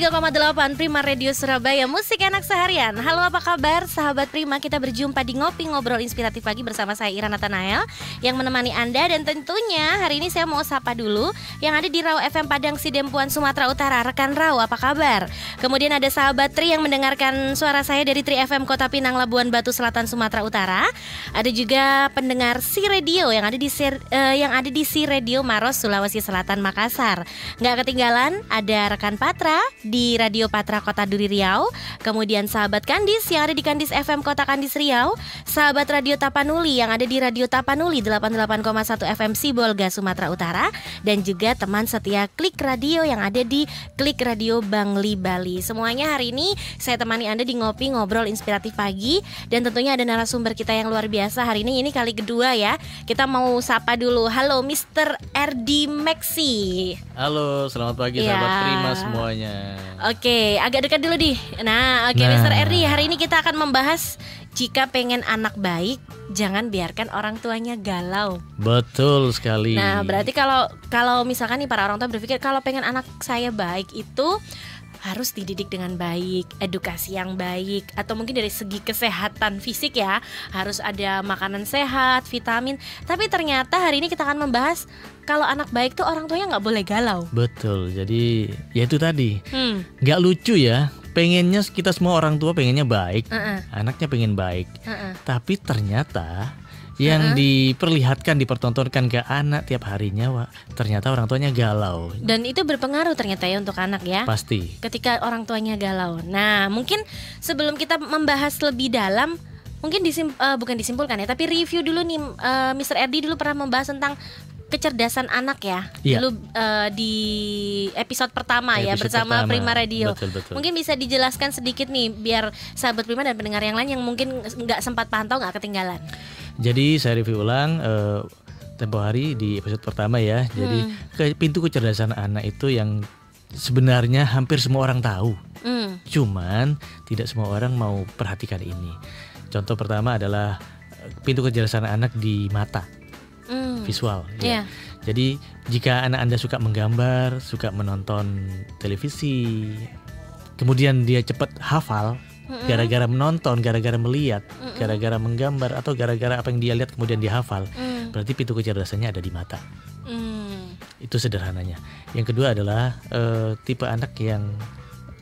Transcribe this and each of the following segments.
Delapan Prima Radio Surabaya Musik enak seharian. Halo apa kabar? Sahabat Prima Kita berjumpa di Ngopi Ngobrol Inspiratif Pagi Bersama saya Ira Nathanael Yang menemani Anda. Dan tentunya hari ini saya mau sapa dulu Yang ada di Rau FM Padang Sidempuan Sumatera Utara Rekan Rau apa kabar? Kemudian ada sahabat Tri yang mendengarkan suara saya Dari Tri FM Kota Pinang Labuan Batu Selatan Sumatera Utara. Ada juga pendengar Si Radio Yang ada di si, uh, yang ada di Si Radio Maros Sulawesi Selatan Makassar. Nggak ketinggalan ada rekan Patra di Radio Patra Kota Duri Riau, kemudian sahabat Kandis yang ada di Kandis FM Kota Kandis Riau, sahabat Radio Tapanuli yang ada di Radio Tapanuli 88,1 FM Sibolga Sumatera Utara dan juga teman setia Klik Radio yang ada di Klik Radio Bangli Bali. Semuanya hari ini saya temani Anda di ngopi ngobrol inspiratif pagi dan tentunya ada narasumber kita yang luar biasa hari ini ini kali kedua ya. Kita mau sapa dulu. Halo Mr. RD Maxi. Halo, selamat pagi ya. sahabat Prima semuanya. Oke, agak dekat dulu di. Nah, oke nah. Mr. Erdi, hari ini kita akan membahas jika pengen anak baik, jangan biarkan orang tuanya galau. Betul sekali. Nah, berarti kalau kalau misalkan nih para orang tua berpikir kalau pengen anak saya baik itu harus dididik dengan baik, edukasi yang baik, atau mungkin dari segi kesehatan fisik ya, harus ada makanan sehat, vitamin. Tapi ternyata hari ini kita akan membahas kalau anak baik tuh orang tuanya nggak boleh galau. Betul. Jadi ya itu tadi, hmm. nggak lucu ya. Pengennya kita semua orang tua pengennya baik, uh -uh. anaknya pengen baik, uh -uh. tapi ternyata yang uh -huh. diperlihatkan dipertontonkan ke anak tiap harinya Wak, ternyata orang tuanya galau dan itu berpengaruh ternyata ya untuk anak ya pasti ketika orang tuanya galau nah mungkin sebelum kita membahas lebih dalam mungkin disim uh, bukan disimpulkan ya tapi review dulu nih uh, Mr. Erdi dulu pernah membahas tentang kecerdasan anak ya yeah. dulu uh, di episode pertama ya, episode ya bersama pertama. Prima Radio. Betul, betul. Mungkin bisa dijelaskan sedikit nih biar sahabat Prima dan pendengar yang lain yang mungkin nggak sempat pantau nggak ketinggalan. Jadi saya review ulang uh, tempo hari di episode pertama ya. Jadi hmm. ke pintu kecerdasan anak itu yang sebenarnya hampir semua orang tahu. Hmm. Cuman tidak semua orang mau perhatikan ini. Contoh pertama adalah eh, pintu kecerdasan anak di mata. Hmm. Visual ya. Yeah. Jadi jika anak Anda suka menggambar, suka menonton televisi, kemudian dia cepat hafal, gara-gara menonton, gara-gara melihat, gara-gara menggambar atau gara-gara apa yang dia lihat kemudian dihafal, mm. berarti pintu kecerdasannya ada di mata. Mm. Itu sederhananya. Yang kedua adalah uh, tipe anak yang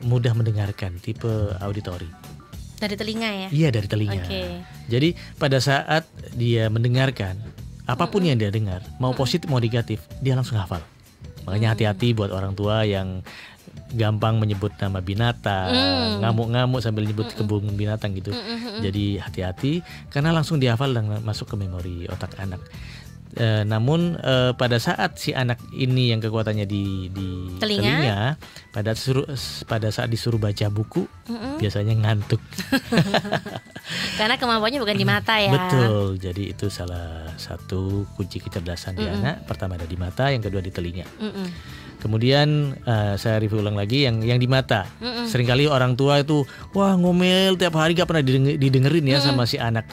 mudah mendengarkan, tipe auditori. Dari telinga ya? Iya dari telinga. Okay. Jadi pada saat dia mendengarkan apa pun mm yang dia dengar, mau positif mau negatif, dia langsung hafal. Makanya hati-hati buat orang tua yang gampang menyebut nama binatang, mm. ngamuk-ngamuk sambil nyebut mm kebun binatang gitu. Mm Jadi hati-hati karena langsung dihafal dan masuk ke memori otak anak. E, namun e, pada saat si anak ini yang kekuatannya di di telinga, telinga pada suruh pada saat disuruh baca buku mm -hmm. biasanya ngantuk. Karena kemampuannya bukan di mata ya. Betul. Jadi itu salah satu kunci kecerdasan mm -hmm. di anak. Pertama ada di mata, yang kedua di telinga. Mm -hmm. Kemudian uh, saya review ulang lagi yang yang di mata. Mm -mm. Seringkali orang tua itu wah ngomel tiap hari gak pernah didengerin ya mm -mm. sama si anak.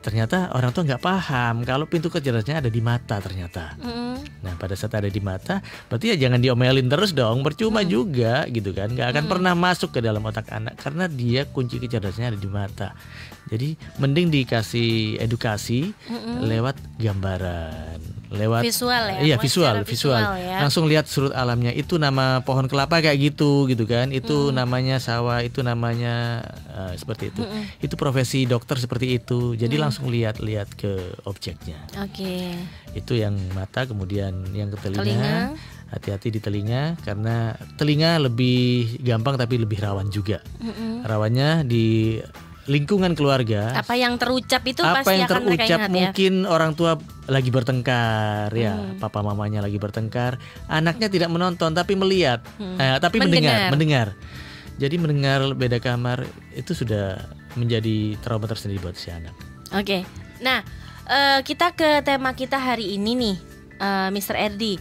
Ternyata orang tua nggak paham kalau pintu kecerdasannya ada di mata ternyata. Mm. Nah pada saat ada di mata, berarti ya jangan diomelin terus dong, percuma mm. juga gitu kan, nggak akan mm. pernah masuk ke dalam otak anak karena dia kunci kecerdasannya ada di mata. Jadi mending dikasih edukasi mm -mm. lewat gambaran lewat visual ya iya visual visual, visual ya. langsung lihat surut alamnya itu nama pohon kelapa kayak gitu gitu kan itu hmm. namanya sawah itu namanya uh, seperti itu hmm. itu profesi dokter seperti itu jadi hmm. langsung lihat-lihat ke objeknya oke okay. itu yang mata kemudian yang ke telinga hati-hati di telinga karena telinga lebih gampang tapi lebih rawan juga mm rawannya di lingkungan keluarga. Apa yang terucap itu apa pasti yang akan terucap ingat, ya? mungkin ya? orang tua lagi bertengkar ya, hmm. papa mamanya lagi bertengkar, anaknya tidak menonton tapi melihat, hmm. eh, tapi mendengar, mendengar. mendengar. Jadi mendengar beda kamar itu sudah menjadi trauma tersendiri buat si anak. Oke. Nah, uh, kita ke tema kita hari ini nih, uh, Mr. Erdi.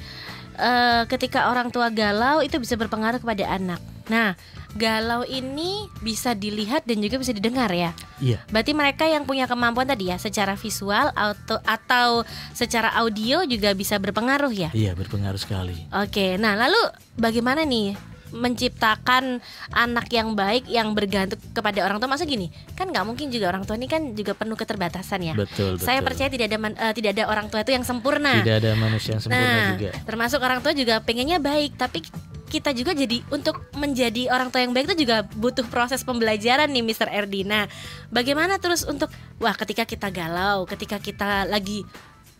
Uh, ketika orang tua galau itu bisa berpengaruh kepada anak. Nah, galau ini bisa dilihat dan juga bisa didengar ya. Iya. Berarti mereka yang punya kemampuan tadi ya, secara visual atau atau secara audio juga bisa berpengaruh ya. Iya, berpengaruh sekali. Oke. Nah, lalu bagaimana nih menciptakan anak yang baik yang bergantung kepada orang tua masa gini kan nggak mungkin juga orang tua ini kan juga penuh keterbatasan ya betul, betul. saya percaya tidak ada man, uh, tidak ada orang tua itu yang sempurna tidak ada manusia yang sempurna nah, juga termasuk orang tua juga pengennya baik tapi kita juga jadi untuk menjadi orang tua yang baik itu juga butuh proses pembelajaran nih Mr. Erdina. Bagaimana terus untuk wah ketika kita galau, ketika kita lagi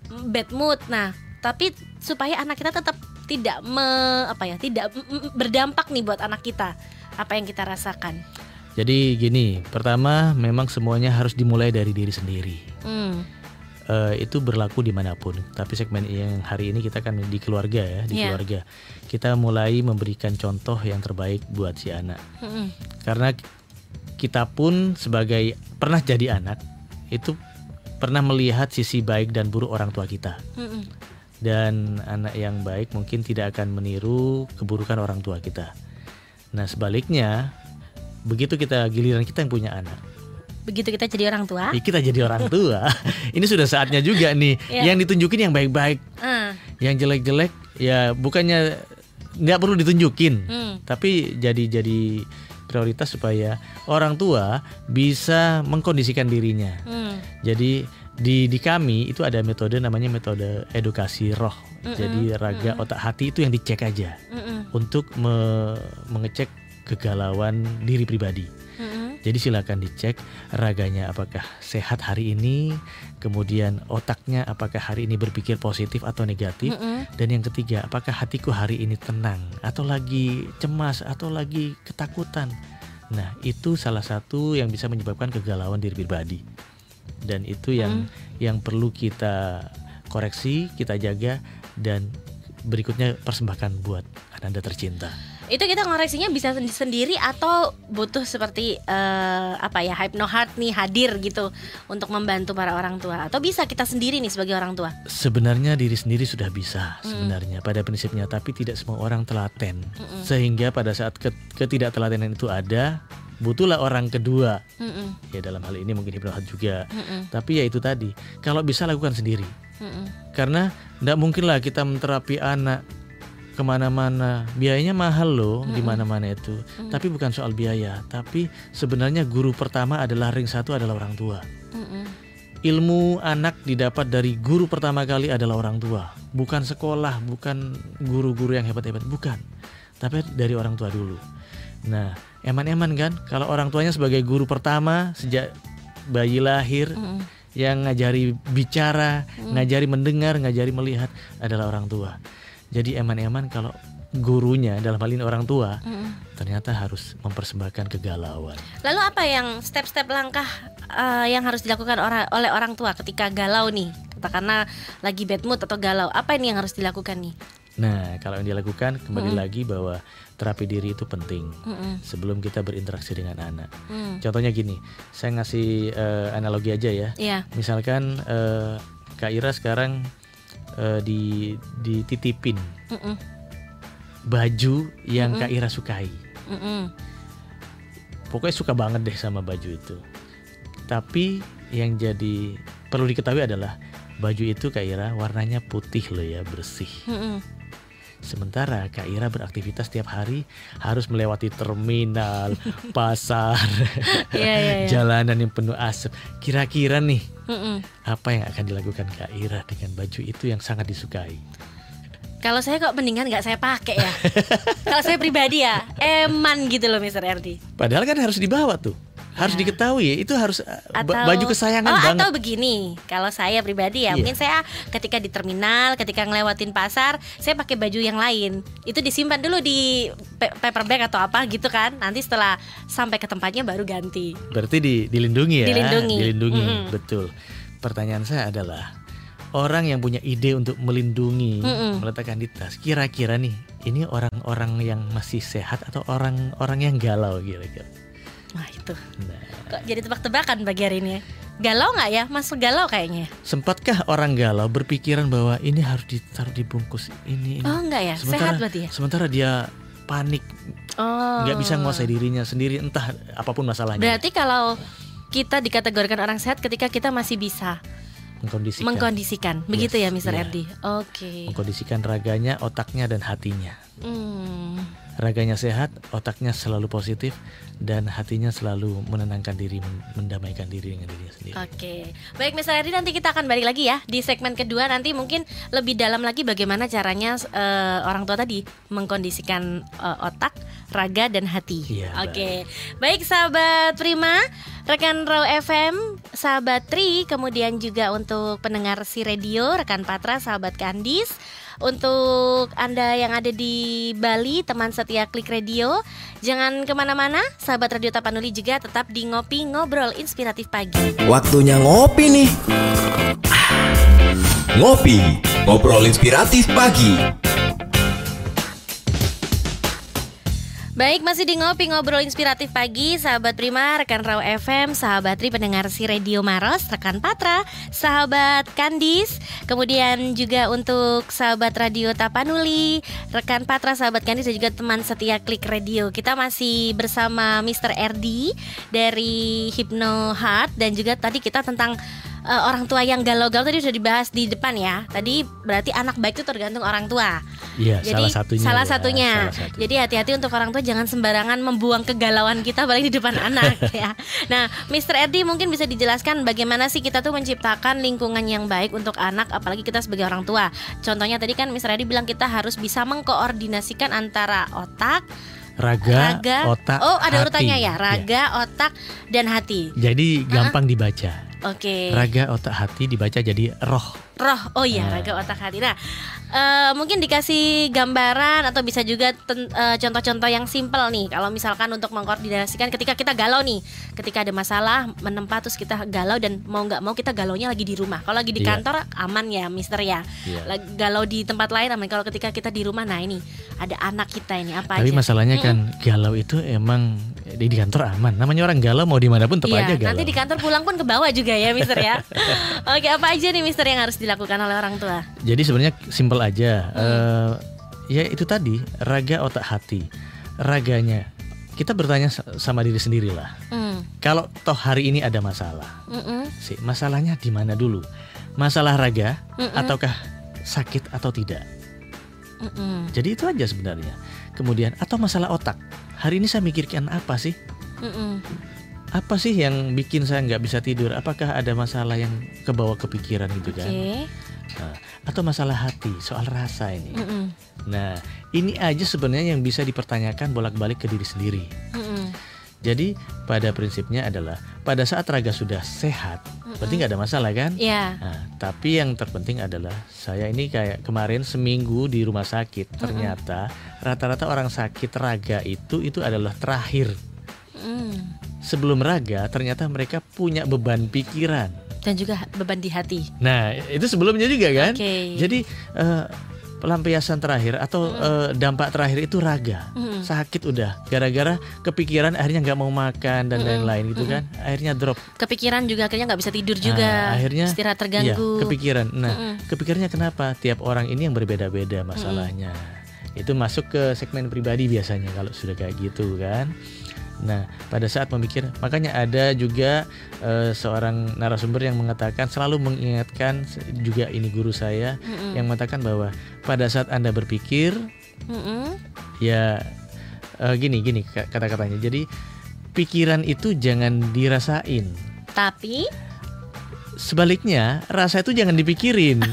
bad mood. Nah, tapi supaya anak kita tetap tidak me, apa ya tidak berdampak nih buat anak kita apa yang kita rasakan jadi gini pertama memang semuanya harus dimulai dari diri sendiri hmm. Uh, itu berlaku di mana pun tapi segmen yang hari ini kita kan di keluarga ya di yeah. keluarga kita mulai memberikan contoh yang terbaik buat si anak hmm. karena kita pun sebagai pernah jadi anak itu pernah melihat sisi baik dan buruk orang tua kita. Hmm dan anak yang baik mungkin tidak akan meniru keburukan orang tua kita. Nah, sebaliknya, begitu kita giliran kita yang punya anak. Begitu kita jadi orang tua? Ya, kita jadi orang tua. ini sudah saatnya juga nih yeah. yang ditunjukin yang baik-baik. Uh. Yang jelek-jelek ya bukannya nggak perlu ditunjukin, hmm. tapi jadi jadi prioritas supaya orang tua bisa mengkondisikan dirinya. Hmm. Jadi di di kami itu ada metode namanya metode edukasi roh. Mm -mm. Jadi raga mm -mm. otak hati itu yang dicek aja mm -mm. untuk me mengecek kegalauan diri pribadi. Mm -mm. Jadi silakan dicek raganya apakah sehat hari ini, kemudian otaknya apakah hari ini berpikir positif atau negatif, mm -mm. dan yang ketiga apakah hatiku hari ini tenang atau lagi cemas atau lagi ketakutan. Nah, itu salah satu yang bisa menyebabkan kegalauan diri pribadi dan itu yang hmm. yang perlu kita koreksi, kita jaga dan berikutnya persembahkan buat Anda tercinta. Itu kita ngoreksinya bisa sendiri atau butuh seperti uh, apa ya Hypno Heart nih hadir gitu untuk membantu para orang tua atau bisa kita sendiri nih sebagai orang tua? Sebenarnya diri sendiri sudah bisa hmm. sebenarnya pada prinsipnya tapi tidak semua orang telaten. Hmm. Sehingga pada saat ketidaktelatenan itu ada butuhlah orang kedua. Mm-mm. Ya dalam hal ini mungkin hipnotis juga. Mm-mm. Tapi ya itu tadi, kalau bisa lakukan sendiri. Mm-mm. Karena tidak mungkinlah kita menterapi anak ke mana-mana biayanya mahal loh mm-hmm. di mana-mana itu mm-hmm. tapi bukan soal biaya tapi sebenarnya guru pertama adalah ring satu adalah orang tua mm-hmm. ilmu anak didapat dari guru pertama kali adalah orang tua bukan sekolah bukan guru-guru yang hebat-hebat bukan tapi dari orang tua dulu nah eman-eman kan kalau orang tuanya sebagai guru pertama sejak bayi lahir mm. yang ngajari bicara, mm. ngajari mendengar, ngajari melihat adalah orang tua. Jadi eman-eman kalau gurunya dalam hal ini orang tua mm. ternyata harus mempersembahkan kegalauan. Lalu apa yang step-step langkah uh, yang harus dilakukan orang oleh orang tua ketika galau nih? Katakanlah lagi bad mood atau galau, apa ini yang harus dilakukan nih? Nah, kalau yang dilakukan kembali mm. lagi bahwa terapi diri itu penting mm sebelum kita berinteraksi dengan anak. Mm. Contohnya gini, saya ngasih uh, analogi aja ya. Yeah. Misalkan uh, Kak Ira sekarang uh, di dititipin mm baju yang mm Kak Ira sukai. Mm Pokoknya suka banget deh sama baju itu. Tapi yang jadi perlu diketahui adalah baju itu Kak Ira warnanya putih loh ya bersih. Mm Sementara Kak Ira beraktivitas setiap hari harus melewati terminal, pasar, yeah, yeah, yeah. jalanan yang penuh asap. Kira-kira nih, mm -mm. apa yang akan dilakukan Kak Ira dengan baju itu yang sangat disukai? Kalau saya kok mendingan nggak saya pakai ya. Kalau saya pribadi ya, eman gitu loh Mr. RD. Padahal kan harus dibawa tuh harus nah. diketahui itu harus eh, atau, baju kesayangan oh, banget. Atau begini, kalau saya pribadi ya, yeah. mungkin saya ketika di terminal, ketika ngelewatin pasar, saya pakai baju yang lain. Itu disimpan dulu di paper bag atau apa gitu kan. Nanti setelah sampai ke tempatnya baru ganti. Berarti di, dilindungi ya. Dilindungi. Dilindungi, mm -hmm. betul. Pertanyaan saya adalah orang yang punya ide untuk melindungi, mm -mm. meletakkan di tas. Kira-kira nih, ini orang-orang yang masih sehat atau orang-orang yang galau kira-kira? Nah itu. Nah. Kok jadi tebak-tebakan bagi hari ini? Ya? Galau nggak ya? Masuk galau kayaknya. Sempatkah orang galau berpikiran bahwa ini harus ditaruh dibungkus ini? ini. Oh enggak ya? Sementara, Sehat berarti ya? Sementara dia panik, oh. nggak bisa menguasai dirinya sendiri, entah apa pun masalahnya. Berarti kalau kita dikategorikan orang sehat ketika kita masih bisa mengkondisikan. Mengkondisikan, begitu ya, Mr. Yeah. Erdi. Oke. Okay. Mengkondisikan raganya, otaknya dan hatinya. Hmm. Raganya sehat, otaknya selalu positif, dan hatinya selalu menenangkan diri, mendamaikan diri dengan dirinya sendiri. Oke, baik Mr. Erdi nanti kita akan balik lagi ya di segmen kedua nanti mungkin lebih dalam lagi bagaimana caranya uh, orang tua tadi mengkondisikan uh, otak, raga dan hati. Iya, Oke, okay. baik sahabat Prima, rekan Raw FM, sahabat Tri, kemudian juga untuk pendengar si radio, rekan Patra, sahabat Kandis. Untuk Anda yang ada di Bali, teman setia Klik Radio, jangan ke mana-mana, sahabat Radio Tapanuli juga tetap di Ngopi Ngobrol Inspiratif Pagi. Waktunya ngopi nih. Ngopi, ngobrol inspiratif pagi. Baik, masih di ngopi ngobrol inspiratif pagi, sahabat Prima, rekan Raw FM, sahabat Tri pendengar si Radio Maros, rekan Patra, sahabat Kandis, kemudian juga untuk sahabat Radio Tapanuli, rekan Patra, sahabat Kandis dan juga teman setia Klik Radio. Kita masih bersama Mr. Erdi dari Hypno Heart dan juga tadi kita tentang uh, orang tua yang galau-galau tadi sudah dibahas di depan ya. Tadi berarti anak baik itu tergantung orang tua. Iya, Jadi salah satunya. Salah ya, satunya. Salah satu. Jadi hati-hati untuk orang tua jangan sembarangan membuang kegalauan kita balik di depan anak ya. Nah, Mr. Erdi mungkin bisa dijelaskan bagaimana sih kita tuh menciptakan lingkungan yang baik untuk anak apalagi kita sebagai orang tua. Contohnya tadi kan Mr. Erdi bilang kita harus bisa mengkoordinasikan antara otak raga, raga, otak, Oh, ada hati. urutannya ya, raga, ya. otak, dan hati. Jadi gampang uh -huh. dibaca. Oke. Okay. Raga, otak, hati dibaca jadi roh. Roh, oh iya, uh. raga, otak, hati. Nah, uh, mungkin dikasih gambaran atau bisa juga uh, contoh-contoh yang simpel nih. Kalau misalkan untuk mengkoordinasikan ketika kita galau nih, ketika ada masalah menempa terus kita galau dan mau nggak mau kita galaunya lagi di rumah. Kalau lagi di yeah. kantor aman ya, Mister ya. Yeah. Galau di tempat lain aman. Kalau ketika kita di rumah, nah ini ada anak kita ini apa Tapi aja. masalahnya mm -mm. kan galau itu emang di, di kantor aman. Namanya orang galau mau di mana pun tetap iya, aja galau. Nanti di kantor pulang pun ke bawah juga ya, Mister ya. Oke, apa aja nih Mister yang harus dilakukan oleh orang tua? Jadi sebenarnya simpel aja. Hmm. Uh, ya itu tadi raga otak hati. Raganya kita bertanya sama diri sendiri lah. Hmm. Kalau toh hari ini ada masalah, mm sih masalahnya di mana dulu? Masalah raga mm ataukah sakit atau tidak? Mm Jadi itu aja sebenarnya. Kemudian atau masalah otak. Hari ini saya mikirkan apa sih? Mm apa sih yang bikin saya nggak bisa tidur? Apakah ada masalah yang kebawa kepikiran gitu kan? Nah, atau masalah hati, soal rasa ini. Mm -mm. Nah, ini aja sebenarnya yang bisa dipertanyakan bolak-balik ke diri sendiri. Mm -mm. Jadi pada prinsipnya adalah pada saat raga sudah sehat, mm -mm. berarti nggak ada masalah kan? Iya. Yeah. Nah, tapi yang terpenting adalah saya ini kayak kemarin seminggu di rumah sakit, ternyata rata-rata mm -mm. orang sakit raga itu itu adalah terakhir. Mm sebelum raga ternyata mereka punya beban pikiran dan juga beban di hati. Nah, itu sebelumnya juga kan? Okay. Jadi uh, pelampiasan terakhir atau mm. uh, dampak terakhir itu raga. Mm. Sakit udah gara-gara kepikiran akhirnya nggak mau makan dan lain-lain mm. gitu mm. kan. Akhirnya drop. Kepikiran juga akhirnya nggak bisa tidur juga. Nah, akhirnya istirahat terganggu. Iya, kepikiran. Nah, mm. kepikirannya kenapa? Tiap orang ini yang berbeda-beda masalahnya. Itu masuk ke segmen pribadi biasanya kalau sudah kayak gitu kan. Nah, pada saat memikir, makanya ada juga uh, seorang narasumber yang mengatakan selalu mengingatkan juga ini guru saya mm -hmm. yang mengatakan bahwa pada saat anda berpikir, mm ya uh, gini gini kata-katanya. Jadi pikiran itu jangan dirasain, tapi sebaliknya rasa itu jangan dipikirin.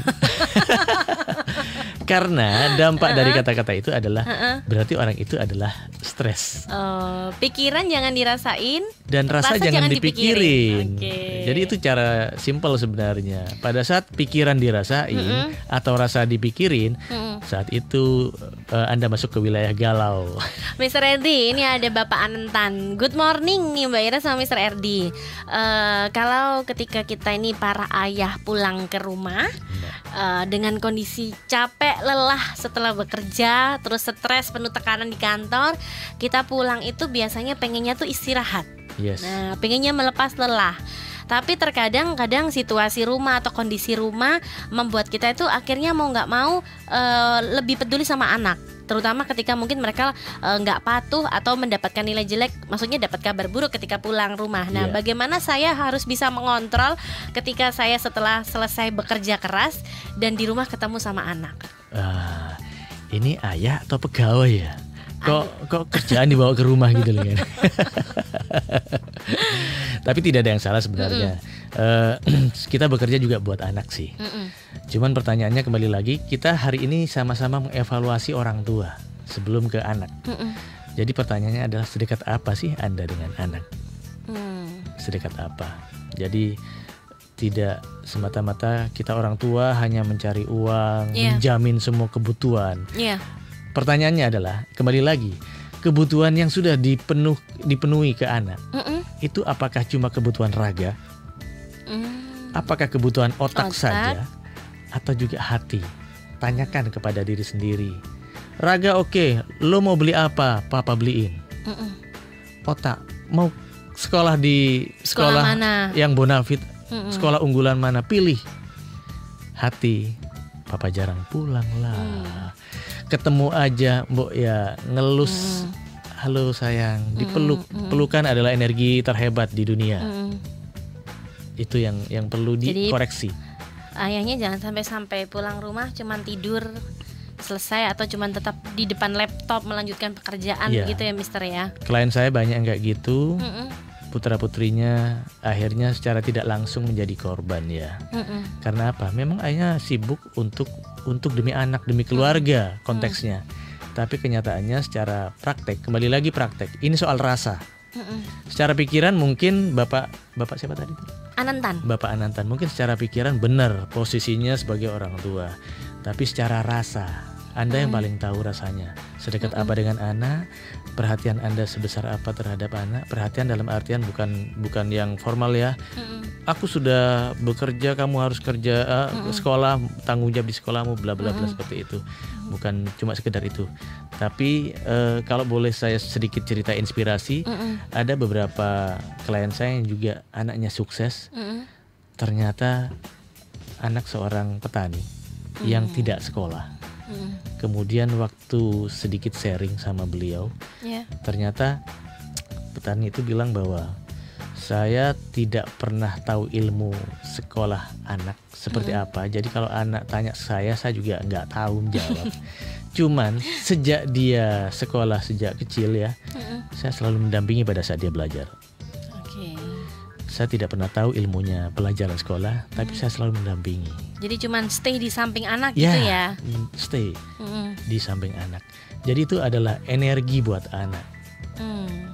Karena dampak dari kata-kata itu adalah berarti orang itu adalah stres. Oh, pikiran jangan dirasain dan rasa, rasa jangan, jangan dipikirin. dipikirin. Okay. Jadi itu cara simpel sebenarnya. Pada saat pikiran dirasain mm -hmm. atau rasa dipikirin, mm -hmm. Saat itu uh, Anda masuk ke wilayah galau. Mr. Erdi, ini ada Bapak Anantan. Good morning nih Mbak Ira sama Mr. Erdi. Uh, kalau ketika kita ini para ayah pulang ke rumah uh, dengan kondisi capek, lelah setelah bekerja, terus stres, penuh tekanan di kantor, kita pulang itu biasanya pengennya tuh istirahat. Yes. Nah, pengennya melepas lelah. Tapi terkadang kadang situasi rumah atau kondisi rumah membuat kita itu akhirnya mau nggak mau e, lebih peduli sama anak terutama ketika mungkin mereka nggak e, patuh atau mendapatkan nilai jelek, maksudnya dapat kabar buruk ketika pulang rumah. Nah, yeah. bagaimana saya harus bisa mengontrol ketika saya setelah selesai bekerja keras dan di rumah ketemu sama anak? Uh, ini ayah atau pegawai ya? Kok kok kerjaan dibawa ke rumah gitu loh kan? Tapi tidak ada yang salah sebenarnya. Mm. Uh, kita bekerja juga buat anak sih. Mm -mm. Cuman pertanyaannya kembali lagi, kita hari ini sama-sama mengevaluasi orang tua sebelum ke anak. Mm -mm. Jadi pertanyaannya adalah sedekat apa sih Anda dengan anak? Mm. Sedekat apa? Jadi tidak semata-mata kita orang tua hanya mencari uang, yeah. menjamin semua kebutuhan. Yeah. Pertanyaannya adalah kembali lagi kebutuhan yang sudah dipenuh dipenuhi ke anak mm -mm. itu apakah cuma kebutuhan raga mm. apakah kebutuhan otak, otak saja atau juga hati tanyakan kepada diri sendiri raga oke okay, lo mau beli apa papa beliin mm -mm. otak mau sekolah di sekolah, sekolah mana? yang bonafit mm -mm. sekolah unggulan mana pilih? Hati papa jarang pulang lah. Mm. Ketemu aja mbok ya ngelus. Mm. halo sayang. Dipeluk. mm, mm. pelukan adalah energi terhebat di dunia. Mm. itu yang yang perlu dikoreksi. ayahnya jangan sampai sampai pulang rumah cuman tidur selesai atau cuman tetap di depan laptop melanjutkan pekerjaan yeah. gitu ya Mister ya? Klien saya banyak yang kayak gitu. Mm -mm putra putrinya akhirnya secara tidak langsung menjadi korban ya. Mm-mm. Karena apa? Memang ayahnya sibuk untuk untuk demi anak demi keluarga konteksnya. Mm. Tapi kenyataannya secara praktek kembali lagi praktek. Ini soal rasa. Mm-mm. Secara pikiran mungkin bapak bapak siapa tadi? Anantan. Bapak Anantan mungkin secara pikiran benar posisinya sebagai orang tua. Tapi secara rasa anda yang paling tahu rasanya. Sedekat apa dengan anak, perhatian Anda sebesar apa terhadap anak. Perhatian dalam artian bukan bukan yang formal ya. Aku sudah bekerja, kamu harus kerja uh, sekolah, tanggung jawab di sekolahmu, bla bla bla seperti itu. Bukan cuma sekedar itu. Tapi uh, kalau boleh saya sedikit cerita inspirasi, ada beberapa klien saya yang juga anaknya sukses. Ternyata anak seorang petani yang tidak sekolah Hmm. Kemudian waktu sedikit sharing sama beliau, yeah. ternyata petani itu bilang bahwa saya tidak pernah tahu ilmu sekolah anak seperti hmm. apa. Jadi kalau anak tanya saya, saya juga nggak tahu menjawab. Cuman sejak dia sekolah sejak kecil ya, hmm. saya selalu mendampingi pada saat dia belajar. Saya tidak pernah tahu ilmunya pelajaran sekolah, tapi saya selalu mendampingi. Jadi cuman stay di samping anak ya, gitu ya? Stay mm. di samping anak. Jadi itu adalah energi buat anak. Mm.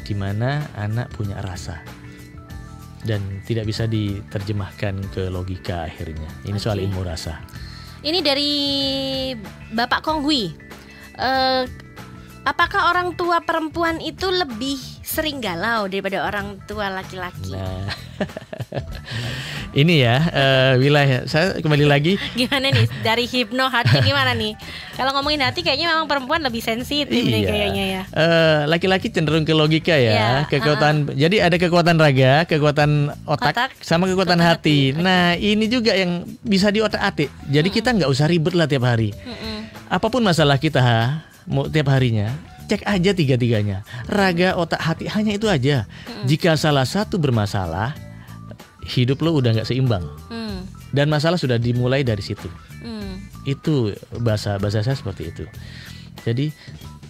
Di mana anak punya rasa dan tidak bisa diterjemahkan ke logika akhirnya. Ini okay. soal ilmu rasa. Ini dari Bapak Konghui. Uh, apakah orang tua perempuan itu lebih sering galau daripada orang tua laki-laki? Nah. ini ya uh, wilayah saya kembali lagi gimana nih dari hipno hati gimana nih kalau ngomongin hati kayaknya memang perempuan lebih sensitif iya. nih kayaknya ya uh, laki-laki cenderung ke logika ya yeah. kekuatan uh -uh. jadi ada kekuatan raga kekuatan otak, otak sama kekuatan hati. hati nah ini juga yang bisa di otak atik jadi -hmm. kita nggak usah ribet lah tiap hari -hmm. apa pun masalah kita ha, mau tiap harinya cek aja tiga-tiganya raga otak hati hanya itu aja -hmm. jika salah satu bermasalah hidup lo udah nggak seimbang hmm. dan masalah sudah dimulai dari situ hmm. itu bahasa bahasa saya seperti itu jadi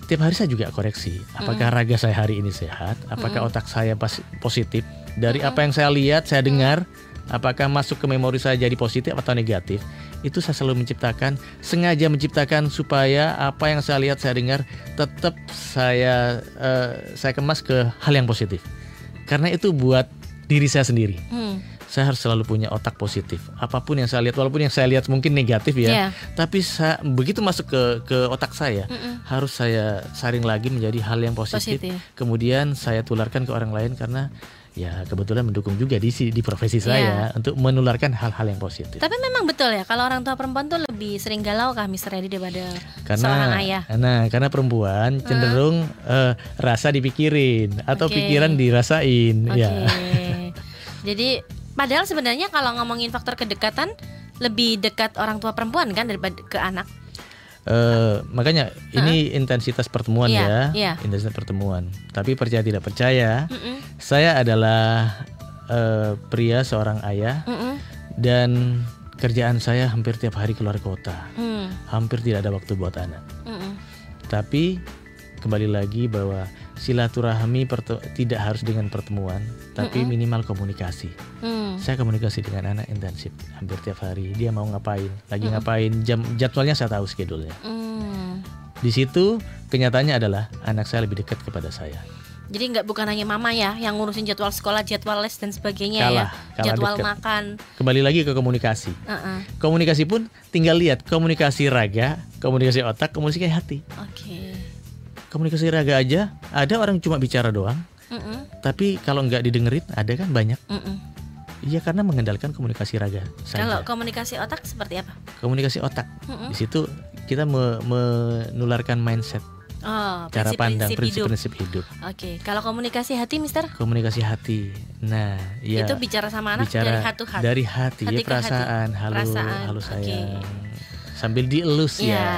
tiap hari saya juga koreksi apakah hmm. raga saya hari ini sehat apakah hmm. otak saya pas positif dari hmm. apa yang saya lihat saya dengar apakah masuk ke memori saya jadi positif atau negatif itu saya selalu menciptakan sengaja menciptakan supaya apa yang saya lihat saya dengar tetap saya uh, saya kemas ke hal yang positif karena itu buat diri saya sendiri. Hmm. saya harus selalu punya otak positif. Apa pun yang saya lihat, walaupun yang saya lihat mungkin negatif ya, Iya. tapi sa- begitu masuk ke ke otak saya, harus saya saring lagi menjadi hal yang positif. Positif. Kemudian saya tularkan ke orang lain karena ya kebetulan mendukung juga di di profesi Iya. saya untuk menularkan hal-hal yang positif. Tapi memang betul ya kalau orang tua perempuan tuh lebih sering galau kah Mister Edi daripada karena seorang ayah. nah karena perempuan cenderung eh, rasa dipikirin atau Oke. pikiran dirasain Oke. ya Jadi padahal sebenarnya kalau ngomongin faktor kedekatan lebih dekat orang tua perempuan kan daripada ke anak. Eh, makanya ini intensitas pertemuan Iya, ya. iya. intensitas pertemuan. Tapi percaya tidak percaya Mm-mm, saya adalah eh, pria seorang ayah mm-mm, dan kerjaan saya hampir tiap hari keluar kota. Mm, hampir tidak ada waktu buat anak. Mm-mm. tapi kembali lagi bahwa silaturahmi tidak harus dengan pertemuan tapi minimal komunikasi Mm. saya komunikasi dengan anak intensif hampir tiap hari dia mau ngapain lagi Hmm. ngapain jam jadwalnya saya tahu schedule-nya Mm. di situ kenyataannya adalah anak saya lebih dekat kepada saya Jadi nggak bukan hanya mama ya yang ngurusin jadwal sekolah, jadwal les dan sebagainya Kalah, ya, kalah jadwal deket. makan. kembali lagi ke komunikasi Uh-uh. komunikasi pun tinggal lihat komunikasi raga komunikasi otak komunikasi hati Oke. Komunikasi raga aja ada orang cuma bicara doang. Mm-mm, tapi kalau nggak didengerin ada kan banyak. Iya karena mengandalkan komunikasi raga Kalau saja komunikasi otak seperti apa? komunikasi otak. Mm-mm. di situ kita me- menularkan mindset. Oh, cara pandang prinsip-prinsip hidup. Oke, kalau komunikasi hati, Mister, komunikasi hati. Nah ya itu bicara sama anak bicara dari hati? dari hati, Hati ya ke hati. perasaan halo Perasaan, oke. sayang. Sambil dielus Iya. ya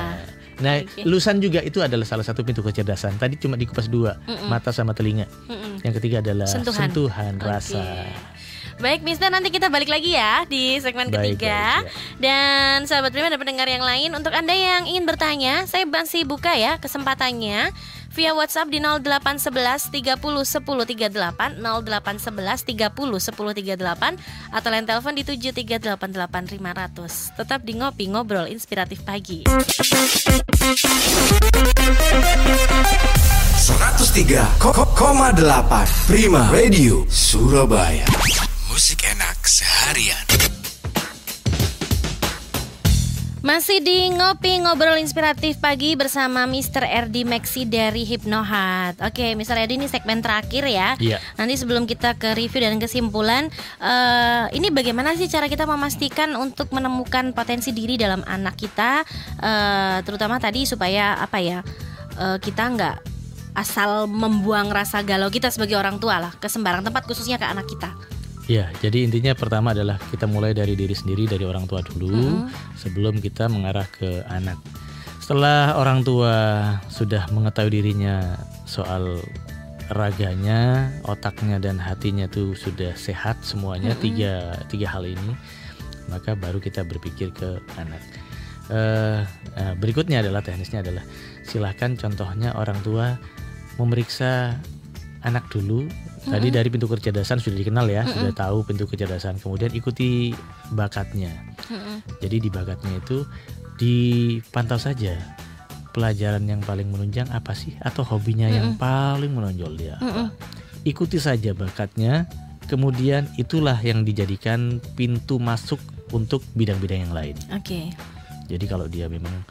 nah Oke. elusan juga itu adalah salah satu pintu kecerdasan tadi cuma dikupas dua Mm-mm. mata sama telinga Mm-mm. yang ketiga adalah Sentuhan. sentuhan, Oke. rasa Baik, Mister, nanti kita balik lagi ya di segmen Baik, ketiga. baik, ya. Dan sahabat prima dan pendengar yang lain, untuk Anda yang ingin bertanya, saya masih buka ya kesempatannya via WhatsApp di 0811 30 10 38 0811 30 10 38 atau lain telepon di 7388 500. Tetap di ngopi ngobrol inspiratif pagi. 103,8 Prima Radio Surabaya Musik enak seharian Masih di ngopi ngobrol inspiratif pagi bersama Mr. Erdi Maxi dari Hipnohat. Oke, Mr. Erdi ini segmen terakhir ya. Iya. Nanti sebelum kita ke review dan kesimpulan, eh, ini bagaimana sih cara kita memastikan untuk menemukan potensi diri dalam anak kita, eh, terutama tadi supaya apa ya eh, kita nggak asal membuang rasa galau kita sebagai orang tua lah ke sembarang tempat khususnya ke anak kita. Ya, jadi intinya pertama adalah kita mulai dari diri sendiri, dari orang tua dulu, sebelum kita mengarah ke anak. Setelah orang tua sudah mengetahui dirinya soal raganya, otaknya dan hatinya tuh sudah sehat semuanya tiga tiga hal ini, maka baru kita berpikir ke anak. Eh, eh, berikutnya adalah teknisnya adalah silahkan contohnya orang tua memeriksa anak dulu. Tadi dari pintu kecerdasan sudah dikenal ya, sudah tahu pintu kecerdasan. Kemudian ikuti bakatnya. Jadi di bakatnya itu dipantau saja pelajaran yang paling menunjang apa sih atau hobinya yang paling menonjol dia. Ikuti saja bakatnya. Kemudian itulah yang dijadikan pintu masuk untuk bidang-bidang yang lain. Oke. Jadi kalau dia memang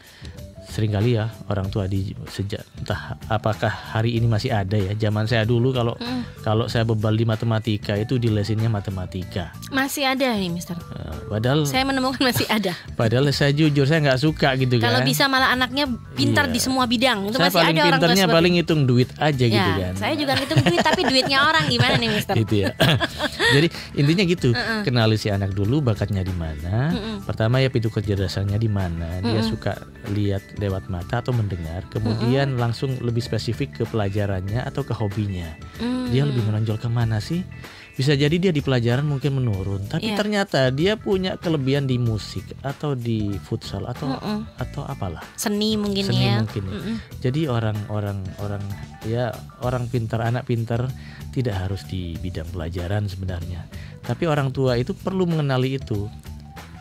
sering kali ya orang tua di sejak entah apakah hari ini masih ada ya zaman saya dulu kalau kalau saya bebal di matematika itu di lesinnya matematika Masih ada nih, Mister. Eh, padahal Saya menemukan masih ada. padahal saya jujur saya nggak suka gitu Kalau kan bisa malah anaknya pintar Iya. di semua bidang. Itu saya masih paling ada orang seperti paling hitung duit aja gitu ya, kan Saya juga ngitung duit tapi duitnya orang gimana nih, Mister? gitu ya. Jadi intinya gitu, kenali si anak dulu bakatnya di mana. Pertama ya pintu kecerdasannya di mana. Dia suka lihat lewat mata atau mendengar. Kemudian langsung lebih spesifik ke pelajarannya atau ke hobinya. Hmm. Dia lebih menonjol ke mana sih? Bisa jadi dia di pelajaran mungkin menurun, tapi Iya. ternyata dia punya kelebihan di musik atau di futsal atau Mm-mm. atau apalah Seni mungkin seni ya. mungkin ya. Mm-mm. Jadi orang-orang orang ya orang pintar anak pintar tidak harus di bidang pelajaran sebenarnya. Tapi orang tua itu perlu mengenali itu.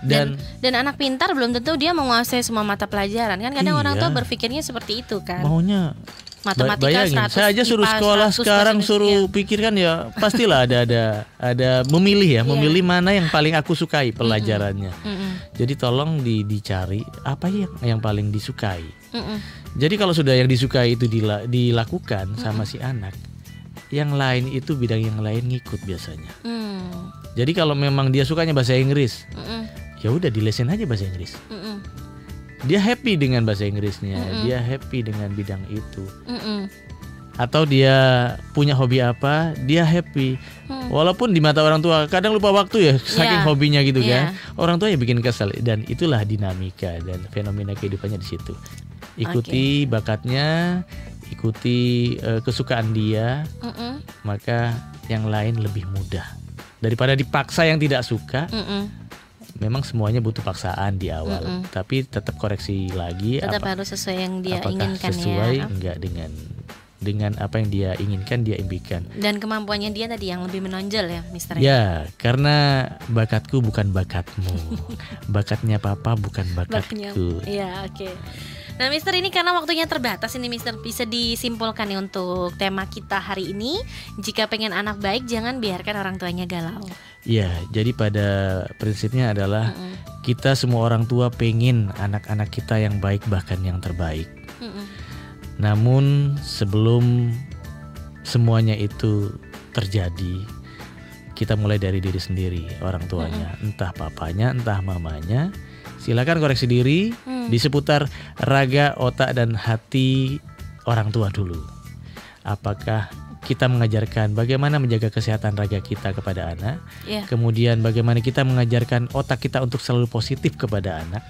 Dan, Dan, dan anak pintar belum tentu dia menguasai semua mata pelajaran kan kadang orang Iya. tua berpikirnya seperti itu kan. maunya Matematika Bayangin, 100, saya aja suruh IPA sekolah 100, sekarang suruh pikirkan ya pastilah ada ada ada memilih ya, Iya. memilih mana yang paling aku sukai pelajarannya. Mm-mm. Jadi tolong di, dicari apa yang yang paling disukai. Mm-mm. Jadi kalau sudah yang disukai itu dila- dilakukan sama si anak, yang lain itu bidang yang lain ngikut biasanya. Mm. Jadi kalau memang dia sukanya bahasa Inggris, Mm-mm. Ya udah dilesin aja bahasa Inggris. Mm-mm. Dia happy dengan bahasa Inggrisnya, dia happy dengan bidang itu. Mm-mm. Atau dia punya hobi apa, dia happy. Walaupun di mata orang tua kadang lupa waktu ya, saking Iya. hobinya gitu Iya. kan. Orang tua ya bikin kesel dan itulah dinamika dan fenomena kehidupannya di situ. Ikuti bakatnya, ikuti eh, kesukaan dia, Mm-mm. maka yang lain lebih mudah. Daripada dipaksa yang tidak suka, Mm-mm. Memang semuanya butuh paksaan di awal, Mm-mm. tapi tetap koreksi lagi Tetap apa- harus sesuai yang dia apakah inginkan sesuai ya. enggak dengan dengan apa yang dia inginkan dia impikan. Dan kemampuannya dia tadi yang lebih menonjol ya, Mister. Ya, karena bakatku bukan bakatmu. Bakatnya papa bukan Baknya. bakatku. Iya, oke. Nah, Mister ini karena waktunya terbatas ini, Mister bisa disimpulkan nih untuk tema kita hari ini. Jika pengen anak baik, jangan biarkan orang tuanya galau. Ya, jadi pada prinsipnya adalah kita semua orang tua pengen anak-anak kita yang baik bahkan yang terbaik. Mm-mm. Namun sebelum semuanya itu terjadi, kita mulai dari diri sendiri, orang tuanya, entah papanya, entah mamanya. Silakan koreksi diri di seputar raga, otak dan hati orang tua dulu. Apakah kita mengajarkan bagaimana menjaga kesehatan raga kita kepada anak, Iya. kemudian bagaimana kita mengajarkan otak kita untuk selalu positif kepada anak,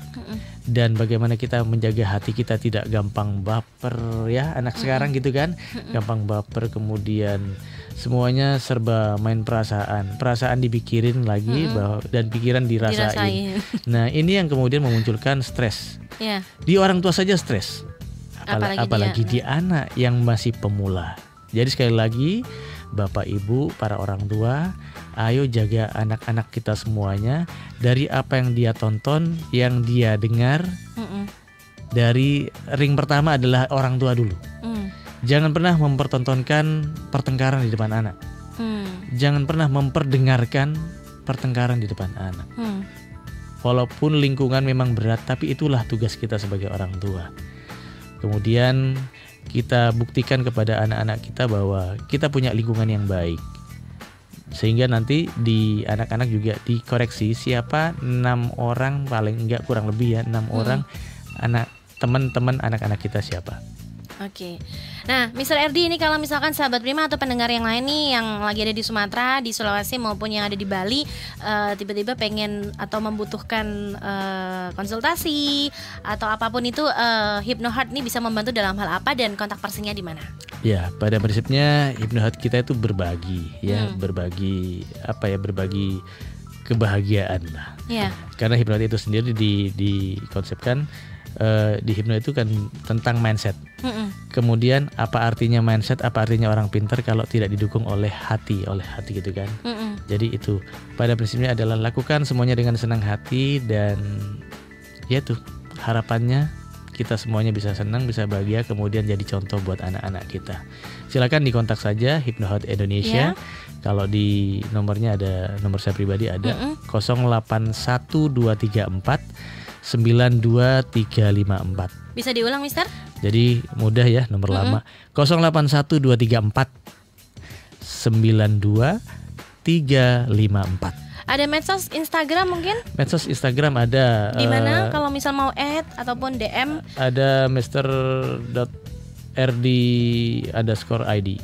dan bagaimana kita menjaga hati kita tidak gampang baper ya anak sekarang gitu kan gampang baper kemudian semuanya serba main perasaan perasaan dipikirin lagi bahwa dan pikiran dirasain. Dirasain. nah ini yang kemudian memunculkan stres Ya. di orang tua saja stres Apala- Apalagi apalagi, dia. di anak yang masih pemula jadi sekali lagi bapak ibu para orang tua ayo jaga anak-anak kita semuanya dari apa yang dia tonton yang dia dengar Mm-mm. dari ring pertama adalah orang tua dulu Mm. jangan pernah mempertontonkan pertengkaran di depan anak Mm. jangan pernah memperdengarkan pertengkaran di depan anak Mm. Walaupun lingkungan memang berat, tapi itulah tugas kita sebagai orang tua. Kemudian kita buktikan kepada anak-anak kita bahwa kita punya lingkungan yang baik. Sehingga nanti di anak-anak juga dikoreksi siapa enam orang paling enggak kurang lebih ya enam orang anak teman-teman anak-anak kita siapa. Oke. Nah, Mr. RD ini kalau misalkan sahabat Prima atau pendengar yang lain nih yang lagi ada di Sumatera, di Sulawesi maupun yang ada di Bali eh, tiba-tiba pengen atau membutuhkan eh, konsultasi atau apa pun itu eh, HipnoHeart nih bisa membantu dalam hal apa dan kontak personnya di mana? Ya, pada prinsipnya hipnohat kita itu berbagi ya, Hmm. berbagi apa ya, berbagi kebahagiaan lah. Ya. karena hipnotis itu sendiri di dikonsepkan eh, di hipno itu kan tentang mindset. Mm-mm. Kemudian apa artinya mindset? Apa artinya orang pintar kalau tidak didukung oleh hati, oleh hati gitu kan? Mm-mm. Jadi itu pada prinsipnya adalah lakukan semuanya dengan senang hati dan ya tuh harapannya kita semuanya bisa senang, bisa bahagia, kemudian jadi contoh buat anak-anak kita. Silakan dikontak saja Hipnohot Indonesia. Kalau di nomornya ada nomor saya pribadi ada Mm-mm. 081234 92354. Bisa diulang, Mister? Jadi mudah ya nomor lama 081234 92354. Ada medsos Instagram mungkin? Medsos Instagram ada Di mana eh, kalau misal mau add ataupun DM? ada Mr.rd underscore ID.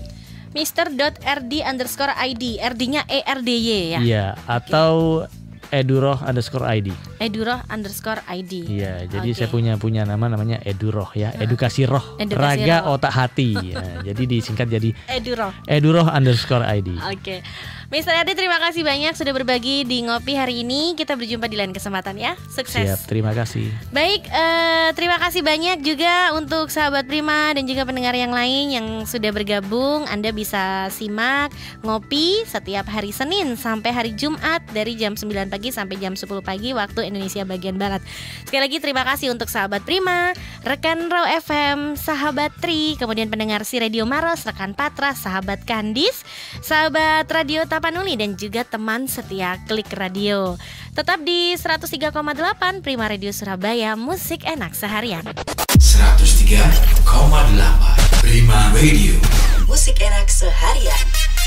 Mister.rd underscore ID RD-nya ERDY ya Iya, atau Eduroh underscore ID. Eduroh underscore ID Iya, jadi Oke. saya punya punya nama namanya Eduroh ya, edukasi roh, Edukasi raga roh. otak hati. Ya, jadi disingkat jadi Eduroh Eduroh underscore ID. Oke Mister RD terima kasih banyak sudah berbagi di Ngopi hari ini Kita berjumpa di lain kesempatan ya Sukses Siap, terima kasih. Baik, eh, terima kasih banyak juga untuk sahabat Prima dan juga pendengar yang lain yang sudah bergabung. Anda bisa simak ngopi setiap hari Senin sampai hari Jumat dari jam 9 pagi sampai jam 10 pagi waktu Indonesia bagian Barat. Sekali lagi terima kasih untuk sahabat Prima, rekan Raw FM, sahabat Tri, kemudian pendengar si Radio Maros, rekan Patra, sahabat Kandis, sahabat Radio Tapanuli dan juga teman setia Klik Radio. Tetap di 103,8 Prima Radio Surabaya, musik enak seharian. 103,8 Prima Radio. Musik enak seharian.